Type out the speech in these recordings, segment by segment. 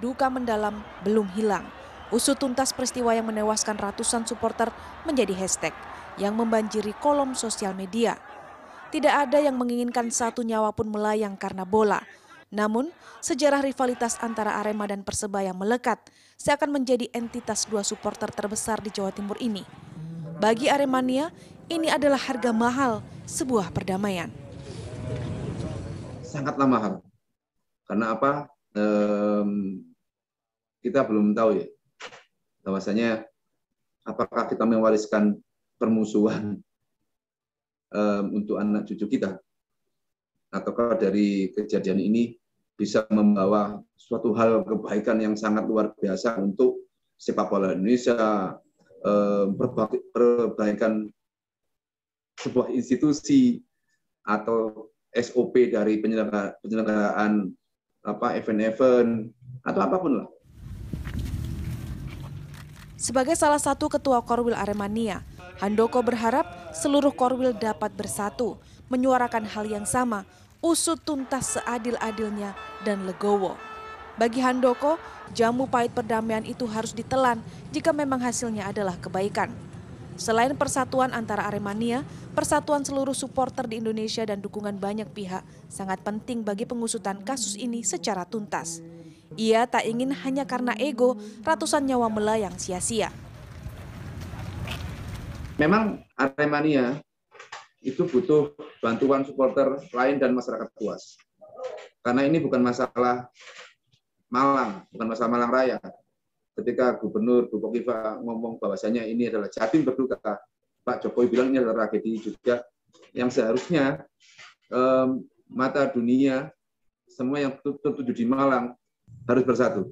duka mendalam belum hilang. Usut tuntas peristiwa yang menewaskan ratusan supporter menjadi hashtag yang membanjiri kolom sosial media. Tidak ada yang menginginkan satu nyawa pun melayang karena bola. Namun, sejarah rivalitas antara Arema dan Persebaya melekat seakan menjadi entitas dua supporter terbesar di Jawa Timur ini. Bagi Aremania, ini adalah harga mahal sebuah perdamaian. Sangatlah mahal. Karena apa? Ehm, kita belum tahu ya bahwasanya apakah kita mewariskan permusuhan um, untuk anak cucu kita ataukah dari kejadian ini bisa membawa suatu hal kebaikan yang sangat luar biasa untuk sepak bola Indonesia, um, perbaikan sebuah institusi atau SOP dari penyelenggaraan apa event-event atau apa pun lah. Sebagai salah satu ketua Korwil Aremania, Handoko berharap seluruh Korwil dapat bersatu, menyuarakan hal yang sama, usut tuntas seadil-adilnya dan legowo. Bagi Handoko, jamu pahit perdamaian itu harus ditelan jika memang hasilnya adalah kebaikan. Selain persatuan antara Aremania, persatuan seluruh supporter di Indonesia dan dukungan banyak pihak sangat penting bagi pengusutan kasus ini secara tuntas. Ia tak ingin hanya karena ego ratusan nyawa melayang sia-sia. Memang Aremania itu butuh bantuan supporter lain dan masyarakat luas. Karena ini bukan masalah Malang, bukan masalah Malang Raya, ketika Gubernur Bu Kofifa ngomong bahwasanya ini adalah Jatim berduka, Pak Jokowi bilang ini adalah tragedi juga yang seharusnya um, mata dunia semua yang tertuju di Malang harus bersatu.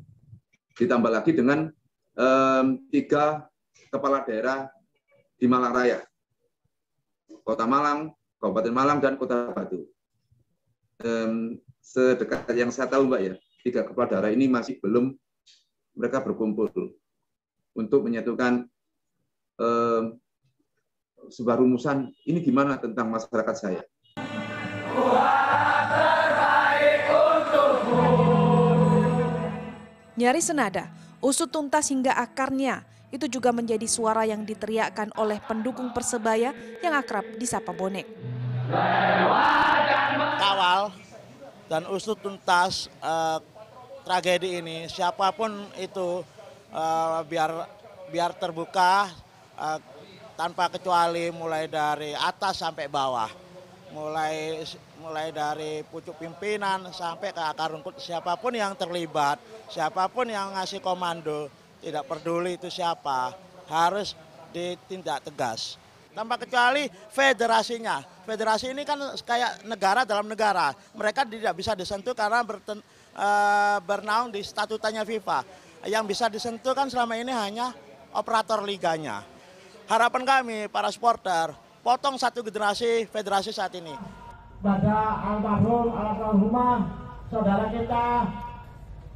Ditambah lagi dengan um, tiga kepala daerah di Malang Raya, Kota Malang, Kabupaten Malang, dan Kota Batu. Um, sedekat yang saya tahu Mbak ya, tiga kepala daerah ini masih belum mereka berkumpul untuk menyatukan eh, sebuah rumusan ini gimana tentang masyarakat saya. Nyari senada, usut tuntas hingga akarnya, itu juga menjadi suara yang diteriakkan oleh pendukung Persebaya yang akrab disapa Bonek. Kawal dan usut tuntas uh, tragedi ini siapa pun itu uh, biar biar terbuka uh, tanpa kecuali mulai dari atas sampai bawah mulai mulai dari pucuk pimpinan sampai ke akar rumput siapa pun yang terlibat siapa pun yang ngasih komando tidak peduli itu siapa harus ditindak tegas tanpa kecuali federasinya federasi ini kan kayak negara dalam negara mereka tidak bisa disentuh karena berten, uh, bernaung di statutanya FIFA. Yang bisa disentuh kan selama ini hanya operator liganya. Harapan kami para supporter, potong satu generasi federasi saat ini. Pada almarhum almarhumah saudara kita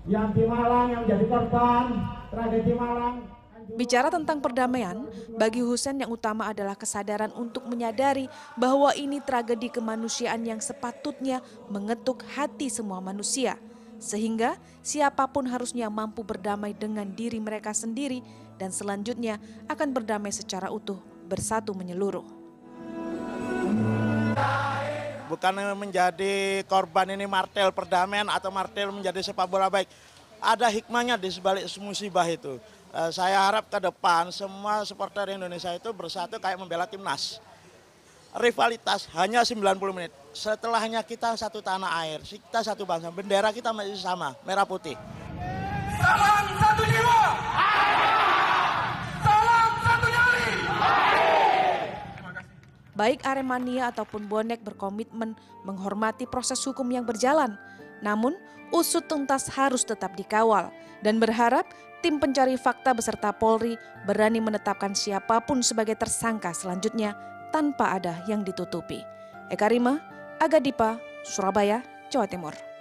yang di Malang yang jadi korban tragedi Malang. Bicara tentang perdamaian, bagi Husen yang utama adalah kesadaran untuk menyadari bahwa ini tragedi kemanusiaan yang sepatutnya mengetuk hati semua manusia. Sehingga siapa pun harusnya mampu berdamai dengan diri mereka sendiri dan selanjutnya akan berdamai secara utuh, bersatu menyeluruh. Bukan menjadi korban ini martel perdamaian atau martel menjadi sepak bola baik. Ada hikmahnya di sebalik musibah itu. Eh, saya harap ke depan semua supporter Indonesia itu bersatu kayak membela timnas rivalitas hanya 90 menit. Setelahnya kita satu tanah air, kita satu bangsa, bendera kita masih sama, merah putih. Salam satu jiwa. Baik Aremania ataupun Bonek berkomitmen menghormati proses hukum yang berjalan. Namun, usut tuntas harus tetap dikawal dan berharap tim pencari fakta beserta Polri berani menetapkan siapa pun sebagai tersangka selanjutnya tanpa ada yang ditutupi. Eka Rima, Agadipa, Surabaya, Jawa Timur.